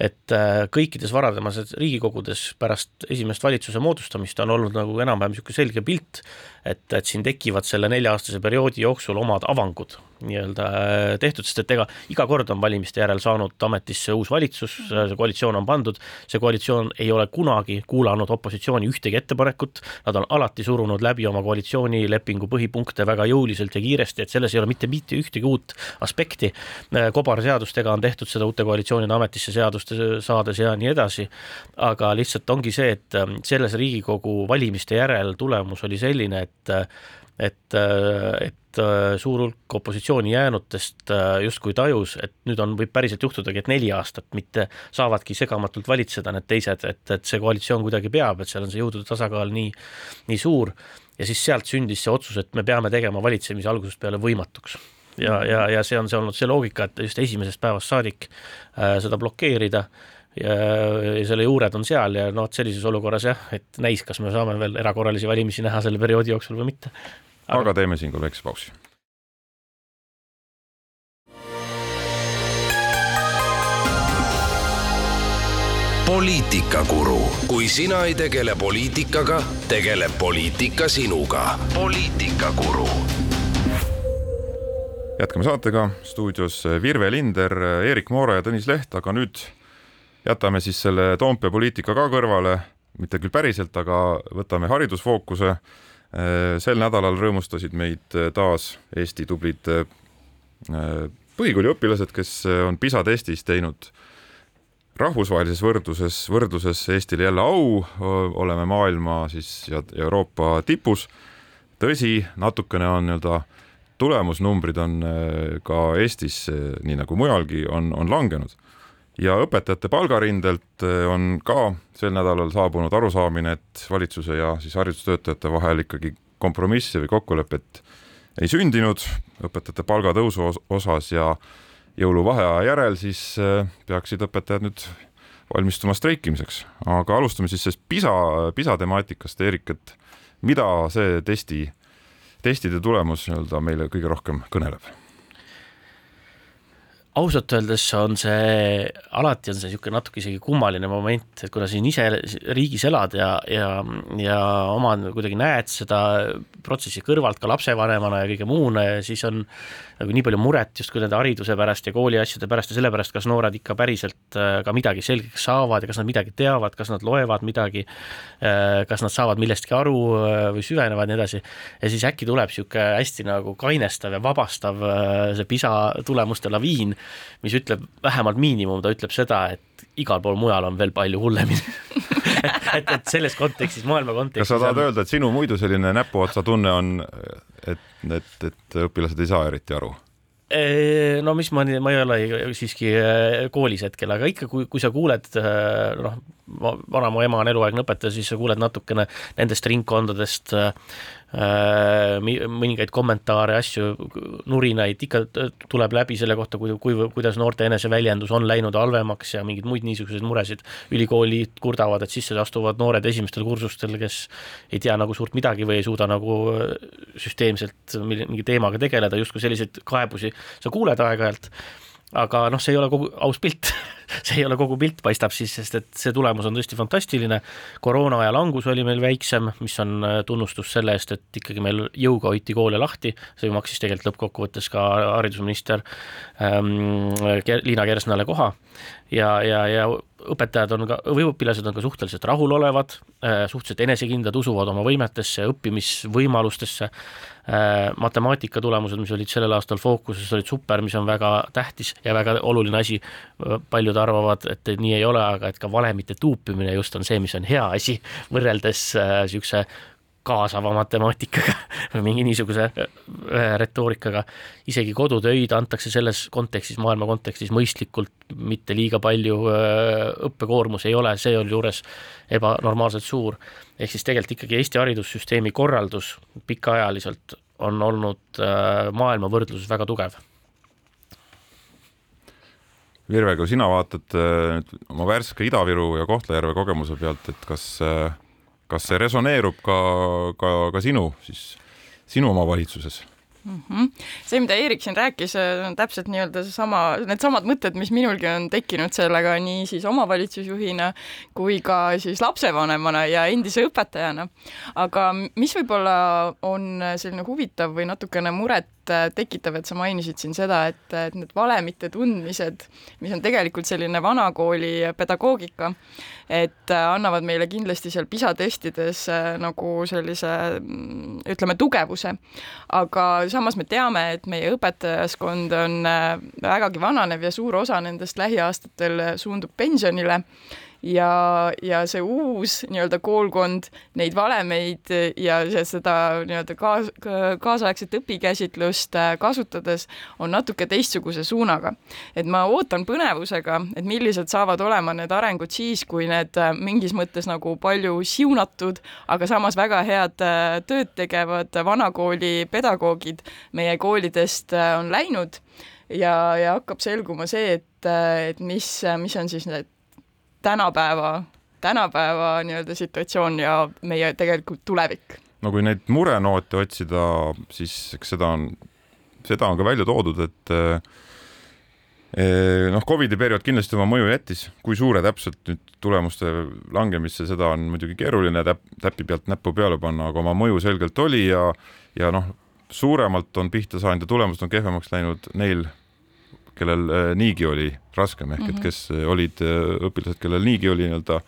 et äh, kõikides varasemates Riigikogudes pärast esimest valitsuse moodustamist on olnud nagu enam-vähem niisugune selge pilt, et, et siin tekivad selle nelja-aastase perioodi jooksul omad avangud nii-öelda äh, tehtud, sest et ega iga kord on valimiste järel saanud ametisse uus valitsus, see koalitsioon on pandud, see koalitsioon ei ole kunagi kuulanud opositsiooni ühtegi ettepanekut, nad on alati surunud läbi oma koalitsioonilepingu põhipunkte väga jõuliselt ja kiiresti, et selles ei ole mitte mitte ühtegi uut aspekti. Äh, kobarseadustega on tehtud seda uute koalitsioonide ametisse seaduste saades ja nii edasi, aga lihtsalt ongi see, et äh, selles Riigikogu valimiste järel tulemus oli selline, et et, et Äh, suur hulk opositsiooni jäänutest äh, justkui tajus, et nüüd on, võib päriselt juhtudagi, et neli aastat mitte saavadki segamatult valitseda need teised, et, et see koalitsioon kuidagi peab, et seal on see jõudude tasakaal nii, nii suur. Ja siis sealt sündis see otsus, et me peame tegema valitsemise algusest peale võimatuks. Ja, ja, ja see on see olnud see loogika, et just esimesest päevast saadik äh, seda blokeerida ja, ja selle juured on seal ja noh, et sellises olukorras jah, et näis, kas me saame veel erakorralisi valimisi näha selle perioodi jooksul või mitte aga, aga teeme siinkohal väikse pausi. poliitikakuru, kui sina ei tegele poliitikaga, tegeleb poliitika sinuga. poliitikakuru. jätkame saatega stuudios Virve Linder, Erik Moore ja Tõnis Leht, aga nüüd jätame siis selle Toompea poliitika ka kõrvale, mitte küll päriselt, aga võtame haridusfookuse Äh, sel nädalal rõõmustasid meid äh, taas Eesti tublid äh, põhikooliõpilased, kes on PISA testis teinud rahvusvahelises võrdluses, võrdluses Eestile jälle au, oleme maailma siis ja Euroopa tipus. tõsi, natukene on nii-öelda tulemusnumbrid on ka Eestis, nii nagu mujalgi, on, on langenud ja õpetajate palgarindelt eh, on ka sel nädalal saabunud arusaamine, et valitsuse ja siis haridustöötajate vahel ikkagi kompromissi või kokkulepet ei sündinud. Õpetajate palgatõusu osas ja jõuluvaheaja järel siis eh, peaksid õpetajad nüüd valmistuma streikimiseks, aga alustame siis sellest PISA, PISA temaatikast, Eerik, et mida see testi, testide tulemus nii-öelda meile kõige rohkem kõneleb ausalt öeldes on see, alati on see niisugune natuke isegi kummaline moment, et kuna siin ise riigis elad ja, ja, ja oma kuidagi näed seda protsessi kõrvalt ka lapsevanemana ja kõige muuna ja siis on nagu nii palju muret justkui nende hariduse pärast ja kooli asjade pärast ja sellepärast, kas noored ikka päriselt äh, ka midagi selgeks saavad ja kas nad midagi teavad, kas nad loevad midagi, äh, kas nad saavad millestki aru äh, või süvenevad ja nii edasi. ja siis äkki tuleb niisugune hästi nagu kainestav ja vabastav see PISA tulemuste laviin, mis ütleb vähemalt miinimum, ta ütleb seda, et igal pool mujal on veel palju hullemini et, et selles kontekstis, maailma kontekstis. kas sa tahad on... öelda, et sinu muidu selline näpuotsa tunne on, et, et, et õpilased ei saa eriti aru? no mis ma, ma ei ole siiski koolis hetkel, aga ikka, kui, kui sa kuuled, noh, vanamu ema on eluaegne õpetaja, siis sa kuuled natukene nendest ringkondadest Äh, mõningaid kommentaare, asju, nurinaid ikka tuleb läbi selle kohta, kui, kui, kuidas noorte eneseväljendus on läinud halvemaks ja mingeid muid niisuguseid muresid. ülikoolid kurdavad, et sisse astuvad noored esimestel kursustel, kes ei tea nagu suurt midagi või ei suuda nagu süsteemselt mingi teemaga tegeleda, justkui selliseid kaebusi sa kuuled aeg-ajalt aga noh, see ei ole kogu aus pilt see ei ole kogu pilt, paistab siis, sest et see tulemus on tõesti fantastiline. koroona aja langus oli meil väiksem, mis on äh, tunnustus selle eest, et ikkagi meil jõuga hoiti koole lahti, see maksis tegelikult lõppkokkuvõttes ka haridusminister ähm, Liina Kersnale koha ja, ja, ja õpetajad on ka, või õpilased on ka suhteliselt rahulolevad, äh, suhteliselt enesekindlad, usuvad oma võimetesse, õppimisvõimalustesse. Äh, matemaatika tulemused, mis olid sellel aastal fookuses, olid super, mis on väga tähtis ja väga oluline asi. paljud arvavad, et nii ei ole, aga et ka valemite tuupimine just on see, mis on hea asi, võrreldes niisuguse äh, kaasava matemaatikaga või mingi niisuguse äh, retoorikaga. isegi kodutöid antakse selles kontekstis, maailma kontekstis mõistlikult, mitte liiga palju, äh, õppekoormus ei ole sealjuures ebanormaalselt suur. ehk siis tegelikult ikkagi Eesti haridussüsteemi korraldus pikaajaliselt on olnud äh, maailma võrdluses väga tugev Virve, kui sina vaatad nüüd oma värske Ida-Viru ja Kohtla-Järve kogemuse pealt, et kas kas see resoneerub ka, ka, ka sinu siis, sinu omavalitsuses? Mm. -hmm. see, mida Eerik siin rääkis, on täpselt nii-öelda seesama, needsamad mõtted, mis minulgi on tekkinud sellega nii siis omavalitsusjuhina kui ka siis lapsevanemana ja endise õpetajana. aga mis võib-olla on selline huvitav või natukene muret tekitav, et sa mainisid siin seda, et, et need valemite tundmised, mis on tegelikult selline vanakooli pedagoogika, et annavad meile kindlasti seal PISA testides nagu sellise ütleme, tugevuse. aga samas me teame, et meie õpetajaskond on äh, vägagi vananev ja suur osa nendest lähiaastatel suundub pensionile ja, ja see uus nii-öelda koolkond neid valemeid ja seda nii-öelda kaas-, kaasaegset õpikäsitlust äh, kasutades on natuke teistsuguse suunaga. et ma ootan põnevusega, et millised saavad olema need arengud siis, kui need äh, mingis mõttes nagu palju siunatud, aga samas väga head äh, tööd tegevad vanakooli pedagoogid meie koolidest on läinud ja, ja hakkab selguma see, et, et mis, mis on siis need tänapäeva, tänapäeva nii-öelda situatsioon ja meie tegelikult tulevik. no kui neid murenoote otsida, siis eks seda on, seda on ka välja toodud, et eh, noh, Covidi periood kindlasti oma mõju jättis, kui suure täpselt nüüd tulemuste langemisse, seda on muidugi keeruline täp-, täpi pealt näppu peale panna, aga oma mõju selgelt oli ja, ja noh, suuremalt on pihta saanud ja tulemused on kehvemaks läinud neil kellel äh, niigi oli raskem ehk et mhm. kes äh, olid äh, õpilased, kellel niigi oli nii-öelda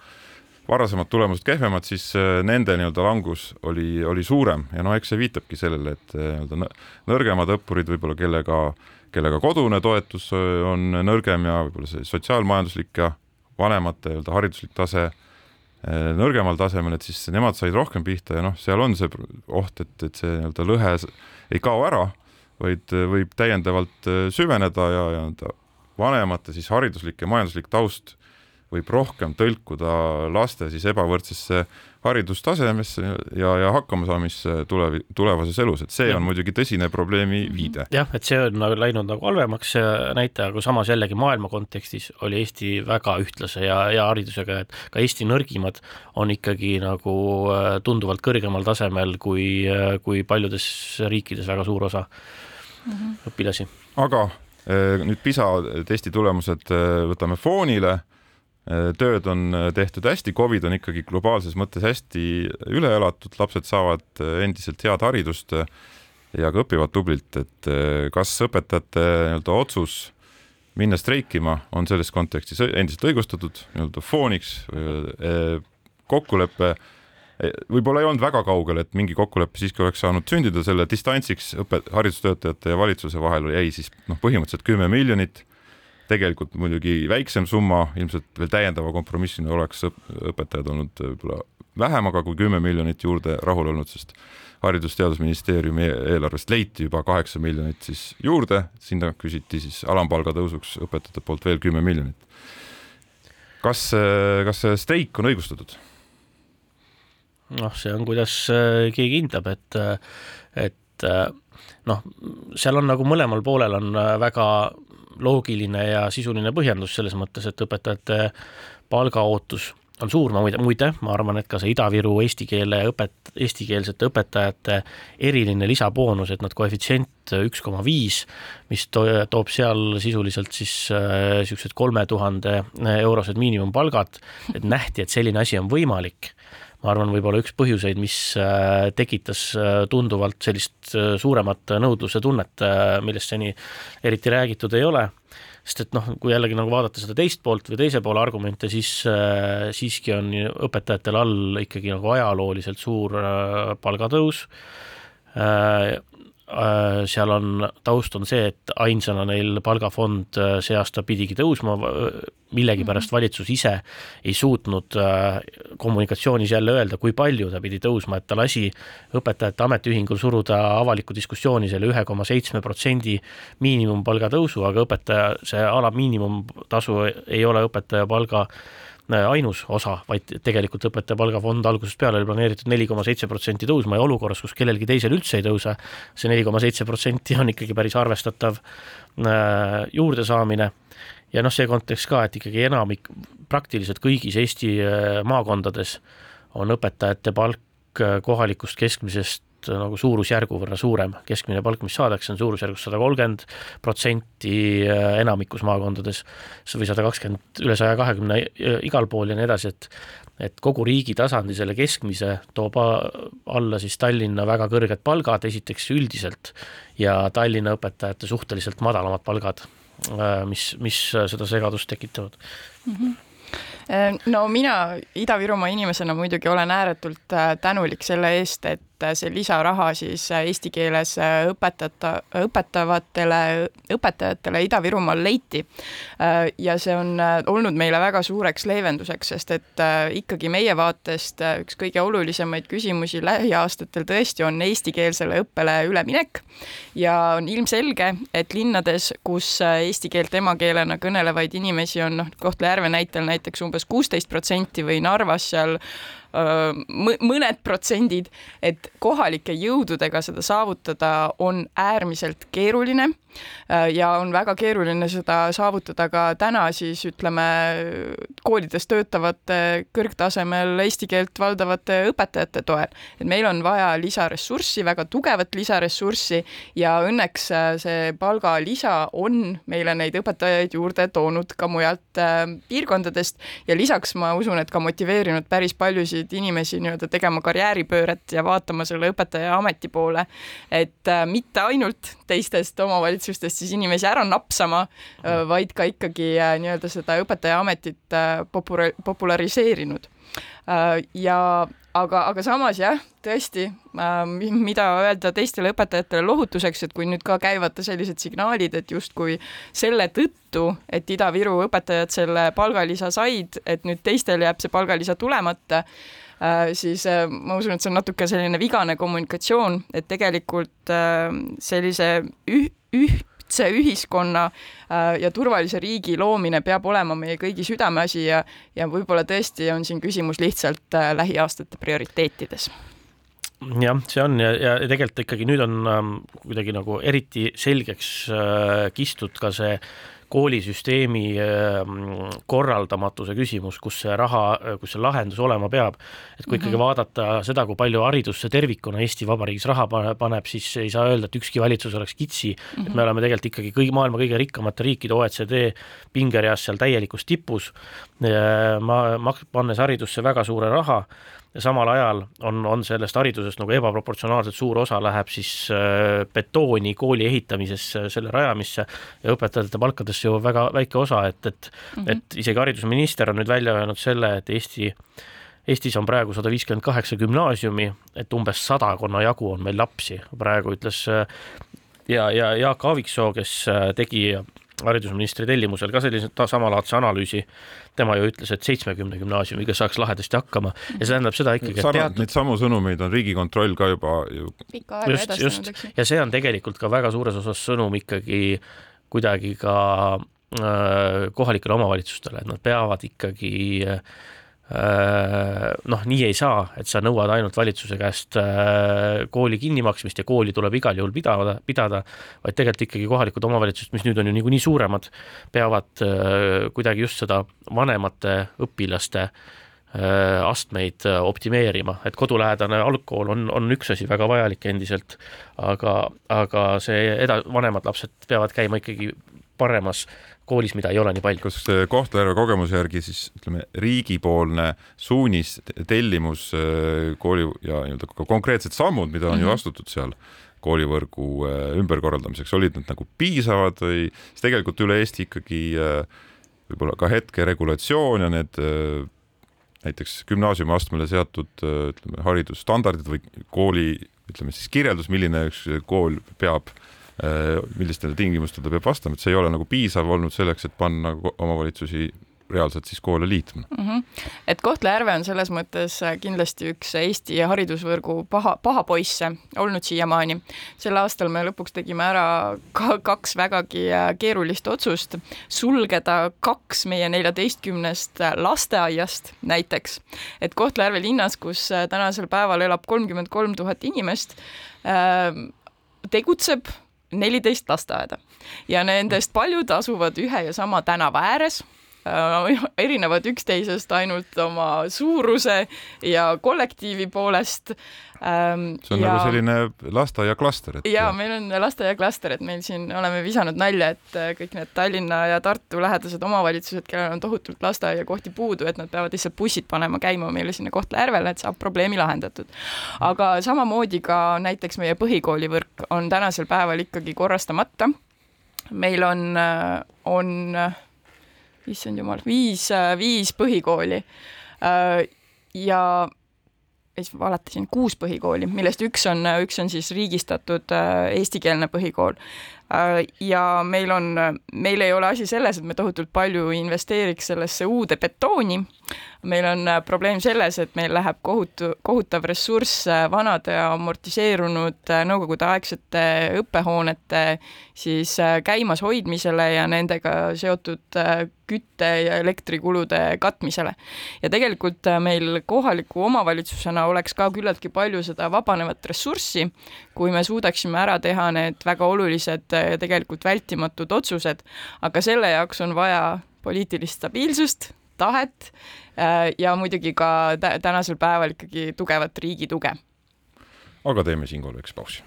varasemad tulemused kehvemad, siis nende nii-öelda langus oli, oli suurem ja no eks see viitabki sellele, et nii-öelda nõrgemad õppurid võib-olla, kellega, kellega kodune toetus on nõrgem ja võib-olla see sotsiaalmajanduslik ja vanemate nii-öelda hariduslik tase nõrgemal tasemel, et siis nemad said rohkem pihta ja noh, seal on see oht, et, et see nii-öelda lõhe ei kao ära vaid äh, võib täiendavalt äh, süveneda ja, ja anda vanemate siis hariduslik ja majanduslik taust võib rohkem tõlkuda laste siis ebavõrdsesse haridustasemesse ja, ja hakkamasaamisse tulevi, tulevases elus, et see ja. on muidugi tõsine probleemi mhm. viide. jah, et see on nagu läinud nagu halvemaks näitaja, aga samas jällegi maailma kontekstis oli Eesti väga ühtlase ja hea haridusega, et ka Eesti nõrgimad on ikkagi nagu äh, tunduvalt kõrgemal tasemel kui, kui paljudes riikides väga suur osa mm -hmm. õpilasi. aga eh, nüüd PISA testi tulemused eh, võtame foonile. Eh, tööd on tehtud hästi, Covid on ikkagi globaalses mõttes hästi üle elatud, lapsed saavad endiselt head haridust ja ka õpivad tublilt, et kas õpetajate nii-öelda otsus minna streikima on selles kontekstis endiselt õigustatud nii-öelda fooniks, kokkulepe võib-olla ei olnud väga kaugel, et mingi kokkulepe siiski oleks saanud sündida, selle distantsiks õpe-, haridustöötajate ja valitsuse vahel jäi siis noh, põhimõtteliselt kümme miljonit, tegelikult muidugi väiksem summa, ilmselt veel täiendava kompromissina oleks õpetajad olnud võib-olla vähem, aga kui kümme miljonit juurde rahul olnud, sest Haridus-Teadusministeeriumi e-, eelarvest leiti juba kaheksa miljonit siis juurde, sinna küsiti siis alampalga tõusuks õpetajate poolt veel kümme miljonit. kas, kas see streik on õigustatud? Noh, see on, kuidas äh, keegi hindab, et, äh, et äh, noh, seal on nagu mõlemal poolel on väga loogiline ja sisuline põhjendus selles mõttes, et õpetajate palgaootus on suur, ma muide, muide, ma arvan, et ka see Ida-Viru eesti keele õpet-, eestikeelsete õpetajate eriline lisaboonus, et nad koefitsient üks koma viis, mis to-, toob seal sisuliselt siis niisugused kolme tuhande eurosed miinimumpalgad, et nähti, et selline asi on võimalik ma arvan, võib-olla üks põhjuseid, mis äh, tekitas äh, tunduvalt sellist äh, suuremat nõudluse tunnet, millest seni eriti räägitud ei ole, sest et noh, kui jällegi nagu vaadata seda teist poolt või teise poole argumente, siis siiski on õpetajatel all ikkagi nagu ajalooliselt suur palgatõus Äh, seal on, taust on see, et ainsana neil palgafond äh, see aasta pidigi tõusma, millegipärast mhm. valitsus ise ei suutnud äh, kommunikatsioonis jälle öelda, kui palju ta pidi tõusma, et ta lasi õpetajate ametiühingul suruda avalikku diskussiooni selle ühe koma seitsme protsendi miinimumpalga tõusu, aga õpetaja, see alammiinimumtasu ei ole õpetaja palga Äh, ainus osa, vaid tegelikult õpetaja palgafond algusest peale oli planeeritud neli koma seitse protsenti tõusma ja olukorras, kus kellelgi teisel üldse ei tõuse, see neli koma seitse protsenti on ikkagi päris arvestatav äh, juurdesaamine. Ja noh, see kontekst ka, et ikkagi enamik, praktiliselt kõigis Eesti äh, maakondades on õpetajate palk kohalikust keskmisest nagu suurusjärgu võrra suurem, keskmine palk, mis saadakse, on suurusjärgus sada kolmkümmend protsenti enamikus maakondades või sada kakskümmend, üle saja kahekümne igal pool ja nii edasi, et et kogu riigi tasandi selle keskmise toob alla siis Tallinna väga kõrged palgad, esiteks üldiselt, ja Tallinna õpetajate suhteliselt madalamad palgad, mis, mis seda segadust tekitavad mm. -hmm no mina Ida-Virumaa inimesena muidugi olen ääretult äh, tänulik selle eest, et äh, see lisaraha siis äh, eesti keeles õpetajata, õpetavatele õpetajatele Ida-Virumaal leiti. ja see on olnud meile väga suureks leevenduseks, sest et ikkagi meie vaatest üks kõige olulisemaid küsimusi lähiaastatel tõesti on eestikeelsele õppele üleminek ja on ilmselge, et linnades, kus eesti keelt emakeelena kõnelevaid inimesi on noh, Kohtla-Järve näitel näiteks umbes kuusteist protsenti või Narvas seal mõned protsendid, et kohalike jõududega seda saavutada on äärmiselt keeruline ja on väga keeruline seda saavutada ka täna siis ütleme koolides töötavate kõrgtasemel eesti keelt valdavate õpetajate toel. et meil on vaja lisaressurssi, väga tugevat lisaressurssi ja õnneks see palgalisa on meile neid õpetajaid juurde toonud ka mujalt piirkondadest ja lisaks ma usun, et ka motiveerinud päris paljusid inimesi nii-öelda tegema karjääripööret ja vaatama selle õpetaja ameti poole, et äh, mitte ainult teistest omavalitsustest siis inimesi ära napsama, äh, vaid ka ikkagi äh, nii-öelda seda õpetaja ametit popula-, populariseerinud. ja aga, aga samas jah, tõesti, mida öelda teistele õpetajatele lohutuseks, et kui nüüd ka käivad sellised signaalid, et justkui selle tõttu, et Ida-Viru õpetajad selle palgalisa said, et nüüd teistel jääb see palgalisa tulemata Äh, siis äh, ma usun, et see on natuke selline vigane kommunikatsioon, et tegelikult äh, sellise üh-, ühtse ühiskonna ja turvalise riigi loomine peab olema meie kõigi südameasi ja, ja võib-olla tõesti on siin küsimus lihtsalt lähiaastate prioriteetides. Jah, see on ja, ja tegelikult ikkagi nüüd on ähm, kuidagi nagu eriti selgeks äh, kistud ka see äh, koolisüsteemi ähm, korraldamatuse küsimus, kus see raha, kus see lahendus olema peab. et kui ikkagi mm -hmm. vaadata seda, kui palju haridusse tervikuna Eesti Vabariigis raha paneb, siis ei saa öelda, et ükski valitsus oleks kitsi mm, -hmm. et me oleme tegelikult ikkagi kõigi maailma kõige rikkamate riikide OECD pingereas seal täielikus tipus, ma, ma pannes haridusse väga suure raha ja samal ajal on, on sellest haridusest nagu ebaproportsionaalselt suur osa läheb siis äh, betooni kooli ehitamisesse, selle rajamisse ja õpetajate palkadesse ju väga väike osa, et, et mm, -hmm. et isegi haridusminister on nüüd välja öelnud selle, et Eesti Eestis on praegu sada viiskümmend kaheksa gümnaasiumi, et umbes sadakonna jagu on meil lapsi, praegu ütles äh, ja, ja Jaak Aaviksoo, kes äh, tegi haridusministri tellimusel ka sellise samalaadse analüüsi. tema ju ütles, et seitsmekümne gümnaasiumiga saaks lahedasti hakkama ja see tähendab seda ikkagi. Teatud... Neid samu sõnumeid on Riigikontroll ka juba ju. just, just ja see on tegelikult ka väga suures osas sõnum ikkagi kuidagi ka äh, kohalikele omavalitsustele, et nad peavad ikkagi Äh, noh, nii ei saa, et sa nõuad ainult valitsuse käest äh, kooli kinnimaksmist ja kooli tuleb igal juhul pidada, pidada, vaid tegelikult ikkagi kohalikud omavalitsused, mis nüüd on ju niikuinii suuremad, peavad äh, kuidagi just seda vanemate õpilaste astmeid optimeerima, et kodulähedane algkool on, on üks asi väga vajalik endiselt, aga, aga see eda-, vanemad lapsed peavad käima ikkagi paremas koolis, mida ei ole nii palju. kas Kohtla-Järve kogemuse järgi siis ütleme, riigipoolne suunis, tellimus äh, kooli ja nii-öelda ka konkreetsed sammud, mida on mm -hmm. ju mhm. astutud seal koolivõrgu äh, ümberkorraldamiseks, olid need nagu piisavad või siis tegelikult üle Eesti ikkagi äh, võib-olla ka hetke regulatsioon ja need näiteks gümnaasiumiastmele seatud ütleme, haridusstandardid või kooli ütleme siis kirjeldus, milline üks kool peab Äh, millistele tingimustele ta peab vastama, et see ei ole nagu piisav olnud selleks, et panna omavalitsusi reaalselt siis koole liitma mm. -hmm. et Kohtla-Järve on selles mõttes äh, kindlasti üks Eesti haridusvõrgu paha, paha poisse olnud siiamaani. sel aastal me lõpuks tegime ära ka kaks vägagi äh, keerulist otsust, sulgeda kaks meie neljateistkümnest lasteaiast näiteks. et Kohtla-Järve linnas, kus tänasel päeval elab kolmkümmend kolm tuhat inimest, tegutseb neliteist lasteaeda. Ja nendest paljud asuvad ühe ja sama tänava ääres erinevad üksteisest ainult oma suuruse ja kollektiivi poolest ähm,. see on ja, nagu selline lasteaiaklaster, et. ja meil on lasteaiaklaster, et meil siin oleme visanud nalja, et äh, kõik need Tallinna ja Tartu lähedased omavalitsused, kellel on tohutult lasteaiakohti puudu, et nad peavad lihtsalt bussid panema käima meile sinna Kohtla-Järvele, et saab probleemi lahendatud. aga samamoodi ka näiteks meie põhikoolivõrk on tänasel päeval ikkagi korrastamata. meil on, äh, on, äh, issand jumal, viis, viis põhikooli ja siis valetasin kuus põhikooli, millest üks on, üks on siis riigistatud äh, eestikeelne põhikool. Äh, ja meil on, meil ei ole asi selles, et me tohutult palju investeeriks sellesse uude betooni, meil on äh, probleem selles, et meil läheb kohutu, kohutav ressurss vanade amortiseerunud nõukogudeaegsete õppehoonete siis käimas hoidmisele ja nendega seotud kütte ja elektrikulude katmisele. ja tegelikult äh, meil kohaliku omavalitsusena oleks ka küllaltki palju seda vabanevat ressurssi, kui me suudaksime ära teha need väga olulised äh, tegelikult vältimatud otsused, aga selle jaoks on vaja poliitilist stabiilsust, tahet äh, ja muidugi ka tänasel päeval ikkagi tugevat riigi tuge. aga teeme siinkohal väikse pausi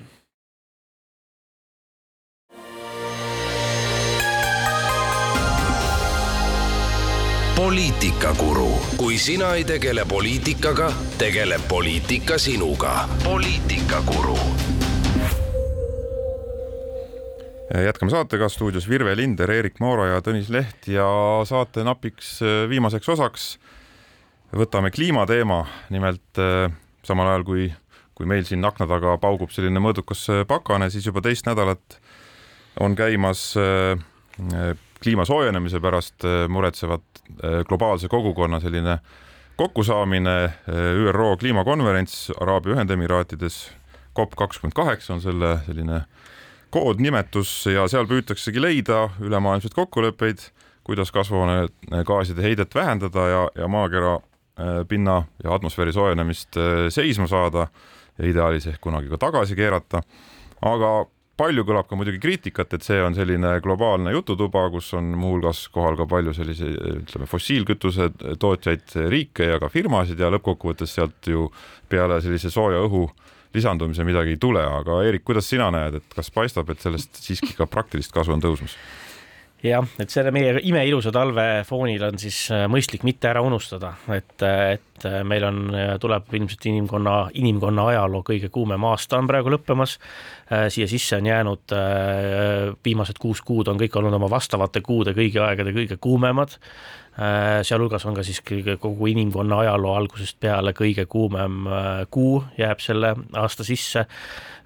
poliitikakuru, kui sina ei tegele poliitikaga, tegeleb poliitika sinuga. poliitikakuru. Jätkame saatega stuudios Virve Linder, Eerik Moora ja Tõnis Leht ja saate napiks äh, viimaseks osaks võtame kliimateema, nimelt äh, samal ajal kui, kui meil siin akna taga paugub selline mõõdukas pakane, siis juba teist nädalat on käimas kliima soojenemise pärast muretsevad globaalse kogukonna selline kokkusaamine, ÜRO kliimakonverents Araabia Ühendemiraatides, COP kakskümmend kaheksa on selle selline koodnimetus ja seal püütaksegi leida ülemaailmseid kokkuleppeid, kuidas kasvuhoonegaaside heidet vähendada ja, ja maakera äh, pinna ja atmosfääri soojenemist seisma saada ja ideaalis ehk kunagi ka tagasi keerata. aga palju kõlab ka muidugi kriitikat, et see on selline globaalne jututuba, kus on muuhulgas kohal ka palju selliseid, ütleme, fossiilkütuse tootjaid riike ja ka firmasid ja lõppkokkuvõttes sealt ju peale sellise sooja õhu lisandumise midagi ei tule, aga Eerik, kuidas sina näed, et kas paistab, et sellest siiski ka praktilist kasu on tõusmas? jah, et selle meie imeilusa talve foonil on siis äh, mõistlik mitte ära unustada, et, äh, et äh, meil on, tuleb ilmselt inimkonna, inimkonna ajaloo kõige kuumem aasta on praegu lõppemas. siia sisse on jäänud viimased kuus kuud on kõik olnud oma vastavate kuude kõigi aegade kõige kuumemad sealhulgas on ka siis kogu inimkonna ajaloo algusest peale kõige kuumem kuu jääb selle aasta sisse. Äh,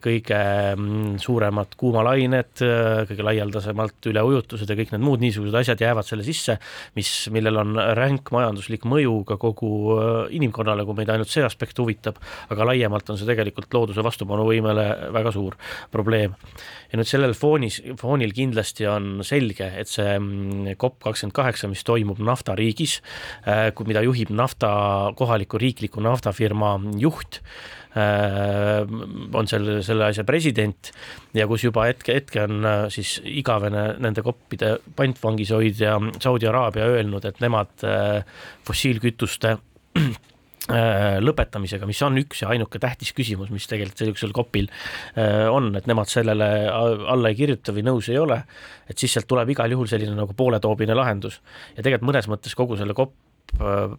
kõige mm, suuremad kuumalained, äh, kõige laialdasemalt üleujutused ja kõik need muud niisugused asjad jäävad selle sisse, mis, millel on ränk majanduslik mõju ka kogu äh, inimkonnale, kui meid ainult see aspekt huvitab, aga laiemalt on see tegelikult looduse vastupanuvõimele väga suur probleem. ja nüüd sellel foonis, foonil kindlasti on selge, et see mm, COP kakskümmend kaheksa, mis toimub naftariigis, mida juhib nafta, kohaliku riikliku naftafirma juht, Äh, on selle, selle asja president ja kus juba hetke, hetke on äh, siis igavene nende koppide pantvangis hoidja Saudi Araabia öelnud, et nemad äh, fossiilkütuste lõpetamisega, mis on üks ja ainuke tähtis küsimus, mis tegelikult sellisel kopil on, et nemad sellele alla ei kirjuta või nõus ei ole, et siis sealt tuleb igal juhul selline nagu pooletoobine lahendus. ja tegelikult mõnes mõttes kogu selle kopp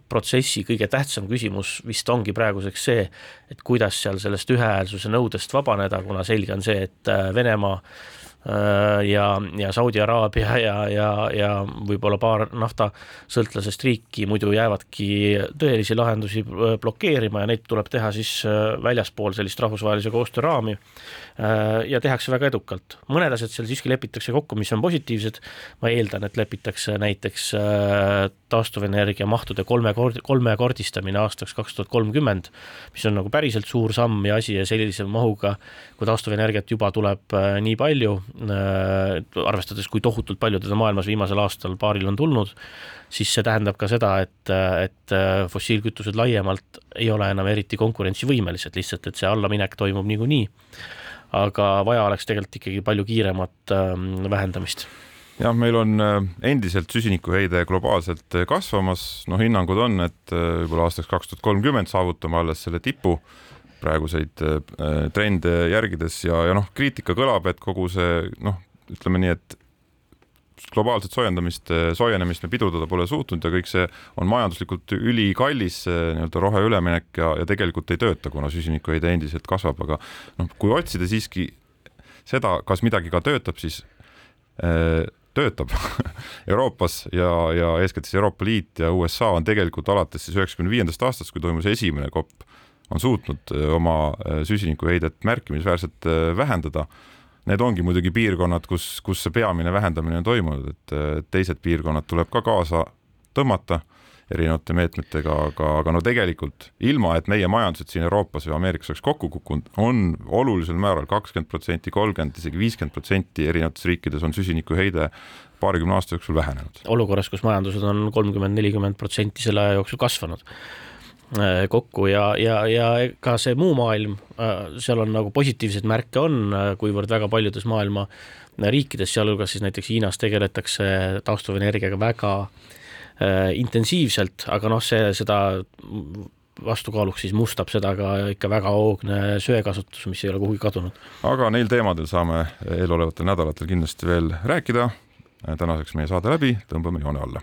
protsessi kõige tähtsam küsimus vist ongi praeguseks see, et kuidas seal sellest ühehäälsuse nõudest vabaneda, kuna selge on see, et äh, Venemaa Äh, ja, ja Saudi Araabia ja, ja, ja võib-olla paar naftasõltlasest riiki muidu jäävadki tõelisi lahendusi blokeerima ja neid tuleb teha siis äh, väljaspool sellist rahvusvahelise koostöö raami. Äh, ja tehakse väga edukalt, mõned asjad seal siiski lepitakse kokku, mis on positiivsed. ma eeldan, et lepitakse näiteks taastuvenergia mahtude kolmekord-, kolmekordistamine aastaks kaks tuhat kolmkümmend, mis on nagu päriselt suur samm ja asi ja sellise mahuga, kui taastuvenergiat juba tuleb nii palju Äh, arvestades, kui tohutult palju teda maailmas viimasel aastal paaril on tulnud, siis see tähendab ka seda, et, et äh, fossiilkütused laiemalt ei ole enam eriti konkurentsivõimelised, lihtsalt et see allaminek toimub niikuinii. aga vaja oleks tegelikult ikkagi palju kiiremat ähm, vähendamist. Jah, meil on endiselt süsinikuheide globaalselt kasvamas, noh, hinnangud on, et võib-olla aastaks kaks tuhat kolmkümmend saavutame alles selle tipu praeguseid trende järgides ja, ja noh, kriitika kõlab, et kogu see noh, ütleme nii, et globaalset soojendamist, soojenemist me pidurdada pole suutnud ja kõik see on majanduslikult ülikallis nii-öelda roheüleminek ja, ja tegelikult ei tööta, kuna süsinikuheide endiselt kasvab, aga noh, kui otsida siiski seda, kas midagi ka töötab, siis äh, töötab Euroopas ja, ja eeskätt siis Euroopa Liit ja USA on tegelikult alates siis üheksakümne viiendast aastast, kui toimus esimene kopp, on suutnud oma süsinikuheidet märkimisväärselt vähendada need ongi muidugi piirkonnad, kus, kus see peamine vähendamine on toimunud, et teised piirkonnad tuleb ka kaasa tõmmata erinevate meetmetega, aga, aga no tegelikult ilma, et meie majandused siin Euroopas või Ameerikas oleks kokku kukkunud, on olulisel määral kakskümmend protsenti, kolmkümmend, isegi viiskümmend protsenti erinevates riikides on süsinikuheide paarikümne aasta jooksul vähenenud. olukorras, kus majandused on kolmkümmend, nelikümmend protsenti selle aja jooksul kasvanud Äh, kokku ja, ja, ja ka see muu maailm, äh, seal on nagu positiivseid märke on, äh, kuivõrd väga paljudes maailma riikides, sealhulgas siis näiteks Hiinas tegeletakse taastuvenergiaga väga äh, intensiivselt, aga noh, see, seda vastukaaluks siis mustab seda ka ikka väga hoogne söekasutus, mis ei ole kuhugi kadunud. aga neil teemadel saame eelolevatel nädalatel kindlasti veel rääkida. tänaseks meie saade läbi, tõmbame joone alla